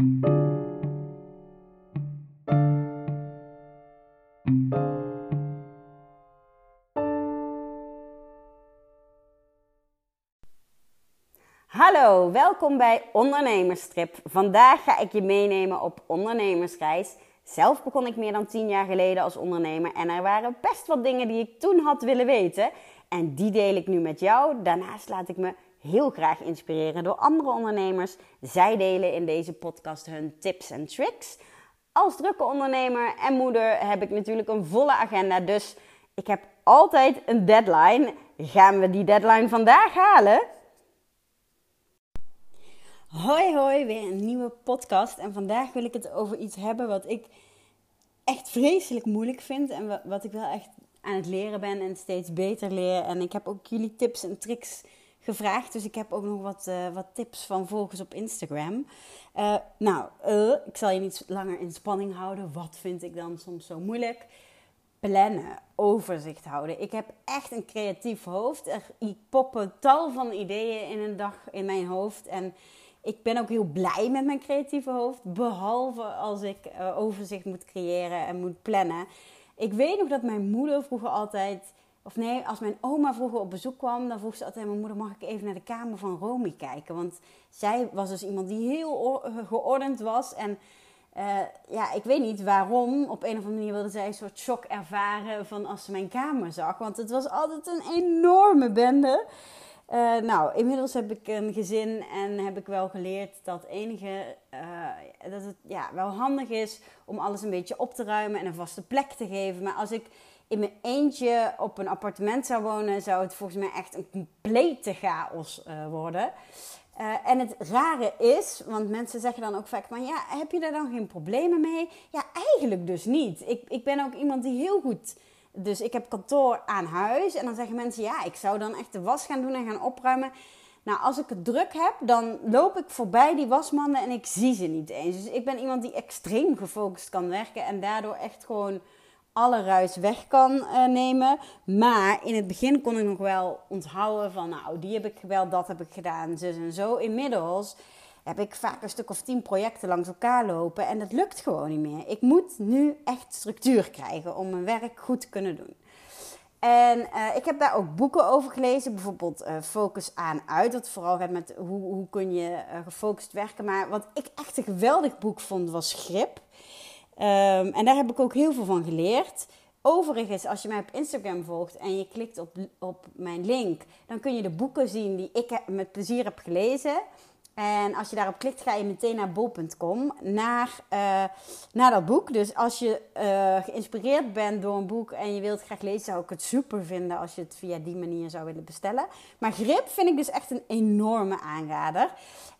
Hallo, welkom bij Ondernemerstrip. Vandaag ga ik je meenemen op ondernemersreis. Zelf begon ik meer dan 10 jaar geleden als ondernemer en er waren best wat dingen die ik toen had willen weten. En die deel ik nu met jou. Daarnaast laat ik me heel graag inspireren door andere ondernemers. Zij delen in deze podcast hun tips en tricks. Als drukke ondernemer en moeder heb ik natuurlijk een volle agenda, dus ik heb altijd een deadline. Gaan we die deadline vandaag halen? Hoi hoi, weer een nieuwe podcast. En vandaag wil ik het over iets hebben wat ik echt vreselijk moeilijk vind. En wat ik wel echt aan het leren ben en steeds beter leer. En ik heb ook jullie tips en tricks gevraagd. Dus ik heb ook nog wat, uh, wat tips van volgers op Instagram. Uh, nou, uh, ik zal je niet langer in spanning houden. Wat vind ik dan soms zo moeilijk? Plannen, overzicht houden. Ik heb echt een creatief hoofd. Er poppen tal van ideeën in een dag in mijn hoofd. En ik ben ook heel blij met mijn creatieve hoofd. Behalve als ik overzicht moet creëren en moet plannen. Ik weet nog dat mijn moeder vroeger altijd. Of nee, als mijn oma vroeger op bezoek kwam, dan vroeg ze altijd mijn moeder: mag ik even naar de kamer van Romy kijken? Want zij was dus iemand die heel geordend was. En uh, ja, ik weet niet waarom. Op een of andere manier wilde zij een soort shock ervaren van als ze mijn kamer zag. Want het was altijd een enorme bende. Uh, nou, inmiddels heb ik een gezin en heb ik wel geleerd dat enige uh, dat het ja, wel handig is om alles een beetje op te ruimen en een vaste plek te geven. Maar als ik in mijn eentje op een appartement zou wonen, zou het volgens mij echt een complete chaos uh, worden. en het rare is, want mensen zeggen dan ook vaak van ja, heb je daar dan geen problemen mee? Ja, eigenlijk dus niet. Ik, ik ben ook iemand die heel goed dus ik heb kantoor aan huis. En dan zeggen mensen, ja, ik zou dan echt de was gaan doen en gaan opruimen. Nou, als ik het druk heb, dan loop ik voorbij die wasmanden en ik zie ze niet eens. Dus ik ben iemand die extreem gefocust kan werken en daardoor echt gewoon alle ruis weg kan uh, nemen. Maar in het begin kon ik nog wel onthouden van, nou, die heb ik wel, dat heb ik gedaan, zus en zo. Inmiddels heb ik vaak een stuk of tien projecten langs elkaar lopen en dat lukt gewoon niet meer. Ik moet nu echt structuur krijgen om mijn werk goed te kunnen doen. En uh, ik heb daar ook boeken over gelezen, bijvoorbeeld uh, Focus aan uit, dat vooral gaat met hoe, hoe kun je gefocust werken. Maar wat ik echt een geweldig boek vond was Grip. Um, en daar heb ik ook heel veel van geleerd. Overigens, als je mij op Instagram volgt en je klikt op, op mijn link, dan kun je de boeken zien die ik met plezier heb gelezen. En als je daarop klikt, ga je meteen naar bol.com, naar, uh, naar dat boek. Dus als je uh, geïnspireerd bent door een boek en je wilt graag lezen, zou ik het super vinden als je het via die manier zou willen bestellen. Maar Grip vind ik dus echt een enorme aanrader.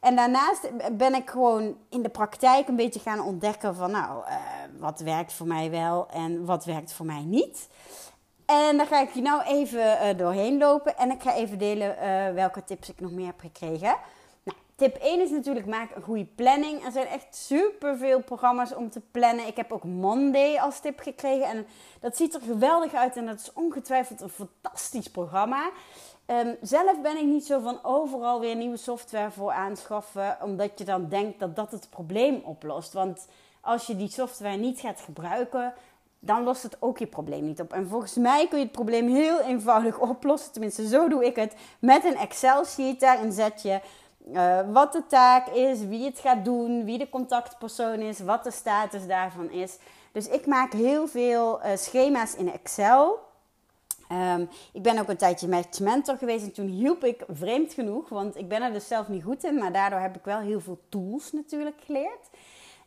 En daarnaast ben ik gewoon in de praktijk een beetje gaan ontdekken van, nou, uh, wat werkt voor mij wel en wat werkt voor mij niet. En daar ga ik je nou even doorheen lopen en ik ga even delen welke tips ik nog meer heb gekregen. Tip 1 is natuurlijk maak een goede planning. Er zijn echt superveel programma's om te plannen. Ik heb ook Monday als tip gekregen. En dat ziet er geweldig uit. En dat is ongetwijfeld een fantastisch programma. Um, zelf ben ik niet zo van overal weer nieuwe software voor aanschaffen. Omdat je dan denkt dat dat het probleem oplost. Want als je die software niet gaat gebruiken, dan lost het ook je probleem niet op. En volgens mij kun je het probleem heel eenvoudig oplossen. Tenminste, zo doe ik het. Met een Excel-sheet. Daarin zet je uh, wat de taak is, wie het gaat doen, wie de contactpersoon is, wat de status daarvan is. Dus ik maak heel veel uh, schema's in Excel. Um, ik ben ook een tijdje mentor geweest en toen hielp ik vreemd genoeg, want ik ben er dus zelf niet goed in, maar daardoor heb ik wel heel veel tools natuurlijk geleerd.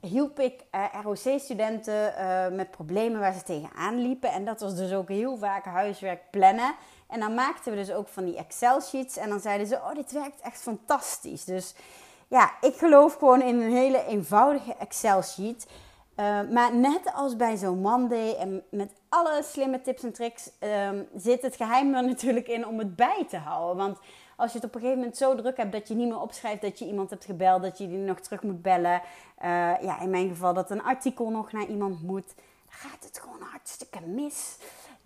Hielp ik uh, ROC-studenten met problemen waar ze tegenaan liepen. En dat was dus ook heel vaak huiswerk plannen. En dan maakten we dus ook van die Excel-sheets. En dan zeiden ze, oh, dit werkt echt fantastisch. Dus ja, ik geloof gewoon in een hele eenvoudige Excel-sheet. Uh, maar net als bij zo'n Monday en met alle slimme tips en tricks um, zit het geheim er natuurlijk in om het bij te houden. Want als je het op een gegeven moment zo druk hebt dat je niet meer opschrijft dat je iemand hebt gebeld, dat je die nog terug moet bellen. Uh, ja, in mijn geval dat een artikel nog naar iemand moet, dan gaat het gewoon hartstikke mis.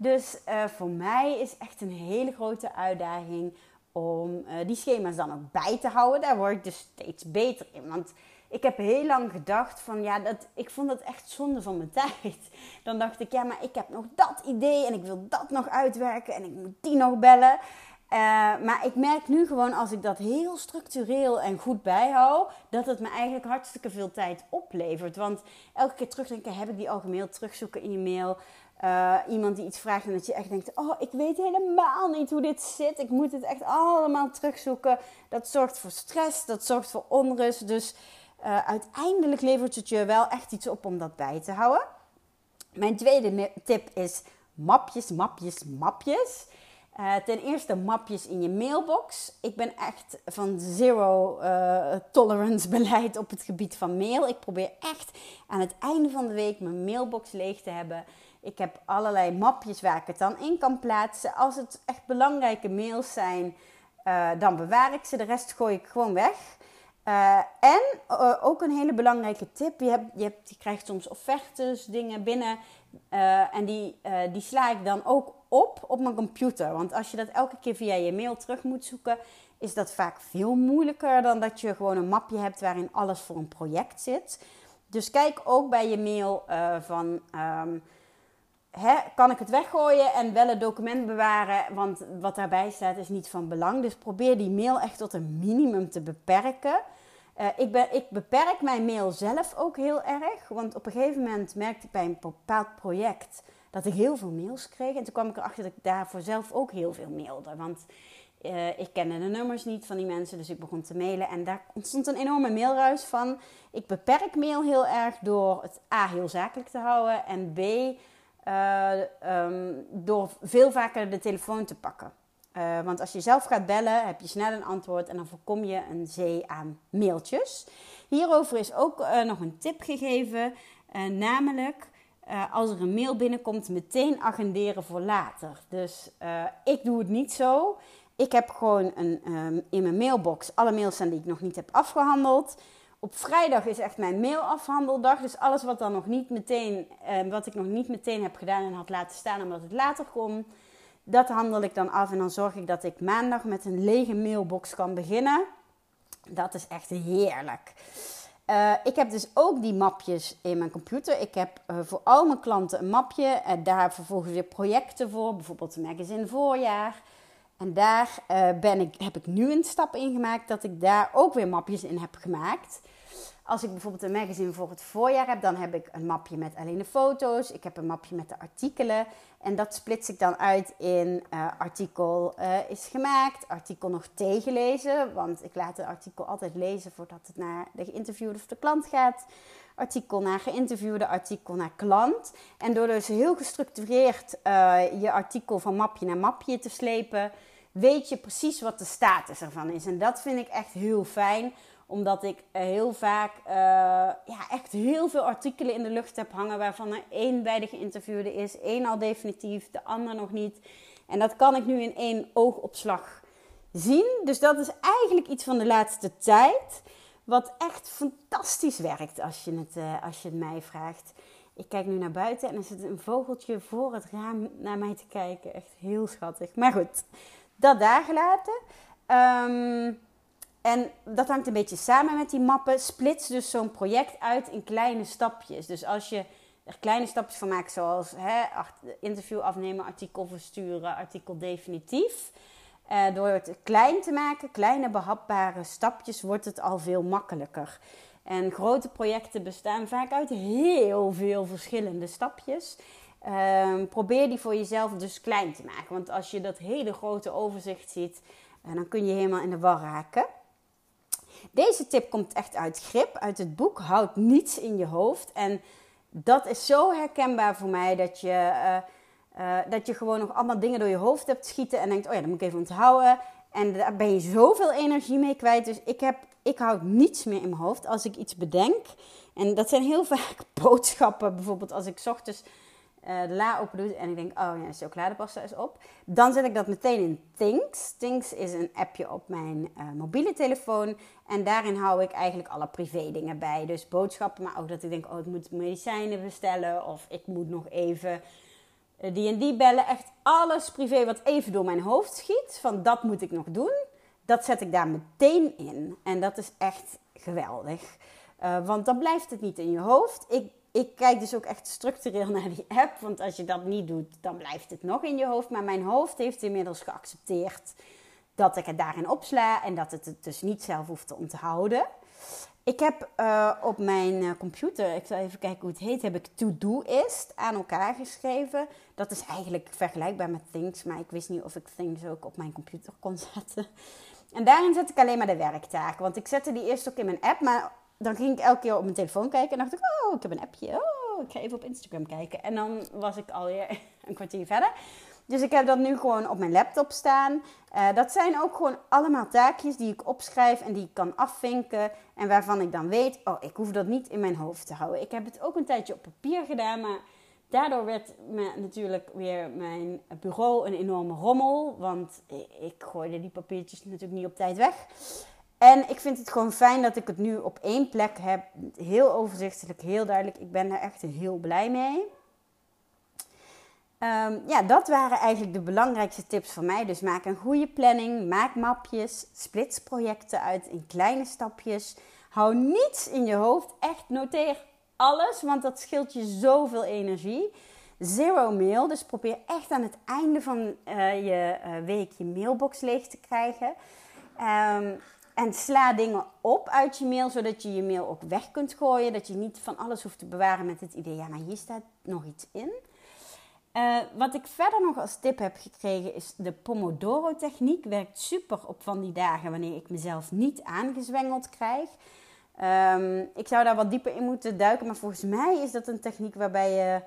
Dus uh, voor mij is echt een hele grote uitdaging om uh, die schema's dan ook bij te houden. Daar word ik dus steeds beter in. Want ik heb heel lang gedacht van ja, dat, ik vond het echt zonde van mijn tijd. Dan dacht ik, ja, maar ik heb nog dat idee en ik wil dat nog uitwerken en ik moet die nog bellen. Uh, maar ik merk nu gewoon als ik dat heel structureel en goed bijhoud, dat het me eigenlijk hartstikke veel tijd oplevert. Want elke keer terugdenken, heb ik die al gemaild, terugzoeken in je mail. Uh, iemand die iets vraagt en dat je echt denkt: Oh, ik weet helemaal niet hoe dit zit. Ik moet het echt allemaal terugzoeken. Dat zorgt voor stress, dat zorgt voor onrust. Dus uh, uiteindelijk levert het je wel echt iets op om dat bij te houden. Mijn tweede tip is mapjes, mapjes, mapjes. Uh, ten eerste mapjes in je mailbox. Ik ben echt van zero uh, tolerance beleid op het gebied van mail. Ik probeer echt aan het einde van de week mijn mailbox leeg te hebben. Ik heb allerlei mapjes waar ik het dan in kan plaatsen. Als het echt belangrijke mails zijn, uh, dan bewaar ik ze. De rest gooi ik gewoon weg. Uh, en uh, ook een hele belangrijke tip. Je, hebt, je, krijgt soms offertes, dingen binnen. En die, die sla ik dan ook op op mijn computer. Want als je dat elke keer via je mail terug moet zoeken, is dat vaak veel moeilijker dan dat je gewoon een mapje hebt waarin alles voor een project zit. Dus kijk ook bij je mail van. Um, Kan ik het weggooien en wel het document bewaren? Want wat daarbij staat is niet van belang. Dus probeer die mail echt tot een minimum te beperken. Uh, ik, ben, ik beperk mijn mail zelf ook heel erg. Want op een gegeven moment merkte ik bij een bepaald project dat ik heel veel mails kreeg. En toen kwam ik erachter dat ik daarvoor zelf ook heel veel mailde. Want uh, ik kende de nummers niet van die mensen, dus ik begon te mailen. En daar ontstond een enorme mailruis van. Ik beperk mail heel erg door het A heel zakelijk te houden en B um, door veel vaker de telefoon te pakken. Uh, want als je zelf gaat bellen, heb je snel een antwoord en dan voorkom je een zee aan mailtjes. Hierover is ook uh, nog een tip gegeven, namelijk als er een mail binnenkomt, meteen agenderen voor later. Dus ik doe het niet zo. Ik heb gewoon een, um, in mijn mailbox alle mails staan die ik nog niet heb afgehandeld. Op vrijdag is echt mijn mailafhandeldag. Dus alles wat, dan nog niet meteen, eh, wat ik nog niet meteen heb gedaan en had laten staan omdat het later kon, dat handel ik dan af. En dan zorg ik dat ik maandag met een lege mailbox kan beginnen. Dat is echt heerlijk. Uh, ik heb dus ook die mapjes in mijn computer. Ik heb uh, voor al mijn klanten een mapje. En daar vervolgens weer projecten voor. Bijvoorbeeld een magazine voorjaar. En daar uh, ben ik, heb ik nu een stap in gemaakt dat ik daar ook weer mapjes in heb gemaakt. Als ik bijvoorbeeld een magazine voor het voorjaar heb, dan heb ik een mapje met alleen de foto's. Ik heb een mapje met de artikelen. En dat splits ik dan uit in uh, artikel uh, is gemaakt, artikel nog tegenlezen. Want ik laat het artikel altijd lezen voordat het naar de geïnterviewde of de klant gaat. Artikel naar geïnterviewde, artikel naar klant. En door dus heel gestructureerd je artikel van mapje naar mapje te slepen, weet je precies wat de status ervan is. En dat vind ik echt heel fijn omdat ik heel vaak uh, ja, echt heel veel artikelen in de lucht heb hangen. Waarvan er één bij de geïnterviewde is. één al definitief, de ander nog niet. En dat kan ik nu in één oogopslag zien. Dus dat is eigenlijk iets van de laatste tijd. Wat echt fantastisch werkt als je het, uh, als je het mij vraagt. Ik kijk nu naar buiten en er zit een vogeltje voor het raam naar mij te kijken. Echt heel schattig. Maar goed, dat daar gelaten. Um, en dat hangt een beetje samen met die mappen. Splits dus zo'n project uit in kleine stapjes. Dus als je er kleine stapjes van maakt, zoals hè, interview afnemen, artikel versturen, artikel definitief. Uh, door het klein te maken, kleine behapbare stapjes, wordt het al veel makkelijker. En grote projecten bestaan vaak uit heel veel verschillende stapjes. Uh, probeer die voor jezelf dus klein te maken. Want als je dat hele grote overzicht ziet, uh, dan kun je helemaal in de war raken. Deze tip komt echt uit grip, uit het boek Houd niets in je hoofd. En dat is zo herkenbaar voor mij dat je, uh, uh, dat je gewoon nog allemaal dingen door je hoofd hebt schieten en denkt: oh ja, dat moet ik even onthouden. En daar ben je zoveel energie mee kwijt. Dus ik, heb, ik houd niets meer in mijn hoofd als ik iets bedenk. En dat zijn heel vaak boodschappen. Bijvoorbeeld als ik ochtends de la open doet en ik denk, oh ja, de chocoladepasta is op. Dan zet ik dat meteen in Things. Things is een appje op mijn uh, mobiele telefoon. En daarin hou ik eigenlijk alle privé dingen bij. Dus boodschappen, maar ook dat ik denk, oh ik moet medicijnen bestellen. Of ik moet nog even uh, die en die bellen. Echt alles privé wat even door mijn hoofd schiet. Van dat moet ik nog doen. Dat zet ik daar meteen in. En dat is echt geweldig. Want dan blijft het niet in je hoofd. Ik, ik kijk dus ook echt structureel naar die app. Want als je dat niet doet, dan blijft het nog in je hoofd. Maar mijn hoofd heeft inmiddels geaccepteerd dat ik het daarin opsla. En dat het het dus niet zelf hoeft te onthouden. Ik heb uh, op mijn uh, computer, ik zal even kijken hoe het heet, heb ik To-Doist aan elkaar geschreven. Dat is eigenlijk vergelijkbaar met Things, maar ik wist niet of ik Things ook op mijn computer kon zetten. En daarin zet ik alleen maar de werktaken. Want ik zette die eerst ook in mijn app, maar dan ging ik elke keer op mijn telefoon kijken en dacht ik, oh, ik heb een appje. Oh, ik ga even op Instagram kijken. En dan was ik alweer een kwartier verder. Dus ik heb dat nu gewoon op mijn laptop staan. Uh, dat zijn ook gewoon allemaal taakjes die ik opschrijf en die ik kan afvinken. En waarvan ik dan weet, oh, ik hoef dat niet in mijn hoofd te houden. Ik heb het ook een tijdje op papier gedaan, maar daardoor werd natuurlijk weer mijn bureau een enorme rommel. Want ik gooide die papiertjes natuurlijk niet op tijd weg. En ik vind het gewoon fijn dat ik het nu op één plek heb. Heel overzichtelijk, heel duidelijk. Ik ben daar echt heel blij mee. Um, ja, dat waren eigenlijk de belangrijkste tips voor mij. Dus maak een goede planning, maak mapjes, splits projecten uit in kleine stapjes. Hou niets in je hoofd. Echt noteer alles, want dat scheelt je zoveel energie. Zero mail, dus probeer echt aan het einde van uh, je uh, week je mailbox leeg te krijgen. Um, en sla dingen op uit je mail, zodat je je mail ook weg kunt gooien. Dat je niet van alles hoeft te bewaren met het idee, ja, maar hier staat nog iets in. Uh, wat ik verder nog als tip heb gekregen is de Pomodoro-techniek. Werkt super op van die dagen wanneer ik mezelf niet aangezwengeld krijg. Um, ik zou daar wat dieper in moeten duiken, maar volgens mij is dat een techniek waarbij je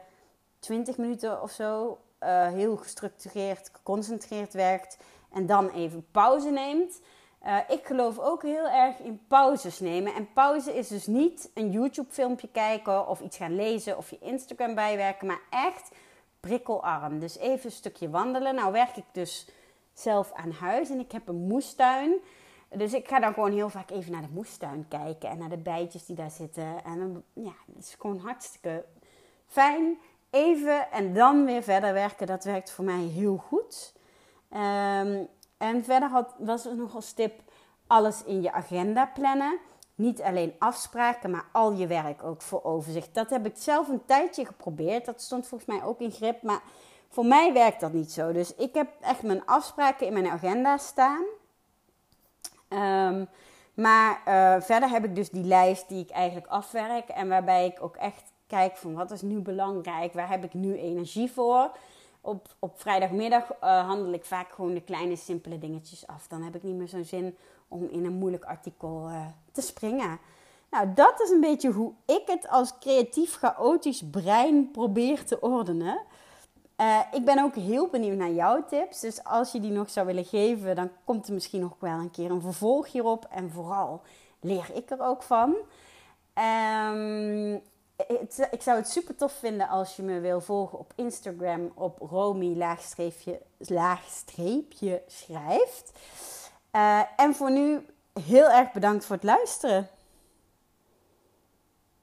20 minuten of zo uh, heel gestructureerd, geconcentreerd werkt en dan even pauze neemt. Uh, ik geloof ook heel erg in pauzes nemen. En pauze is dus niet een YouTube-filmpje kijken of iets gaan lezen of je Instagram bijwerken, maar echt prikkelarm. Dus even een stukje wandelen. Nou werk ik dus zelf aan huis en ik heb een moestuin. Dus ik ga dan gewoon heel vaak even naar de moestuin kijken en naar de bijtjes die daar zitten. En ja, het is gewoon hartstikke fijn. Even en dan weer verder werken, dat werkt voor mij heel goed. Um, en verder had, was er nog als tip alles in je agenda plannen. Niet alleen afspraken, maar al je werk ook voor overzicht. Dat heb ik zelf een tijdje geprobeerd. Dat stond volgens mij ook in grip. Maar voor mij werkt dat niet zo. Dus ik heb echt mijn afspraken in mijn agenda staan. Um, maar uh, verder heb ik dus die lijst die ik eigenlijk afwerk. En waarbij ik ook echt kijk van wat is nu belangrijk? Waar heb ik nu energie voor? Op, op vrijdagmiddag uh, handel ik vaak gewoon de kleine simpele dingetjes af. Dan heb ik niet meer zo'n zin om in een moeilijk artikel uh, te springen. Nou, dat is een beetje hoe ik het als creatief chaotisch brein probeer te ordenen. Uh, ik ben ook heel benieuwd naar jouw tips. Dus als je die nog zou willen geven, dan komt er misschien nog wel een keer een vervolg hierop. En vooral leer ik er ook van. Um, het, ik zou het super tof vinden als je me wil volgen op Instagram op Romy laagstreepje, laagstreepje schrijft. Uh, en voor nu heel erg bedankt voor het luisteren.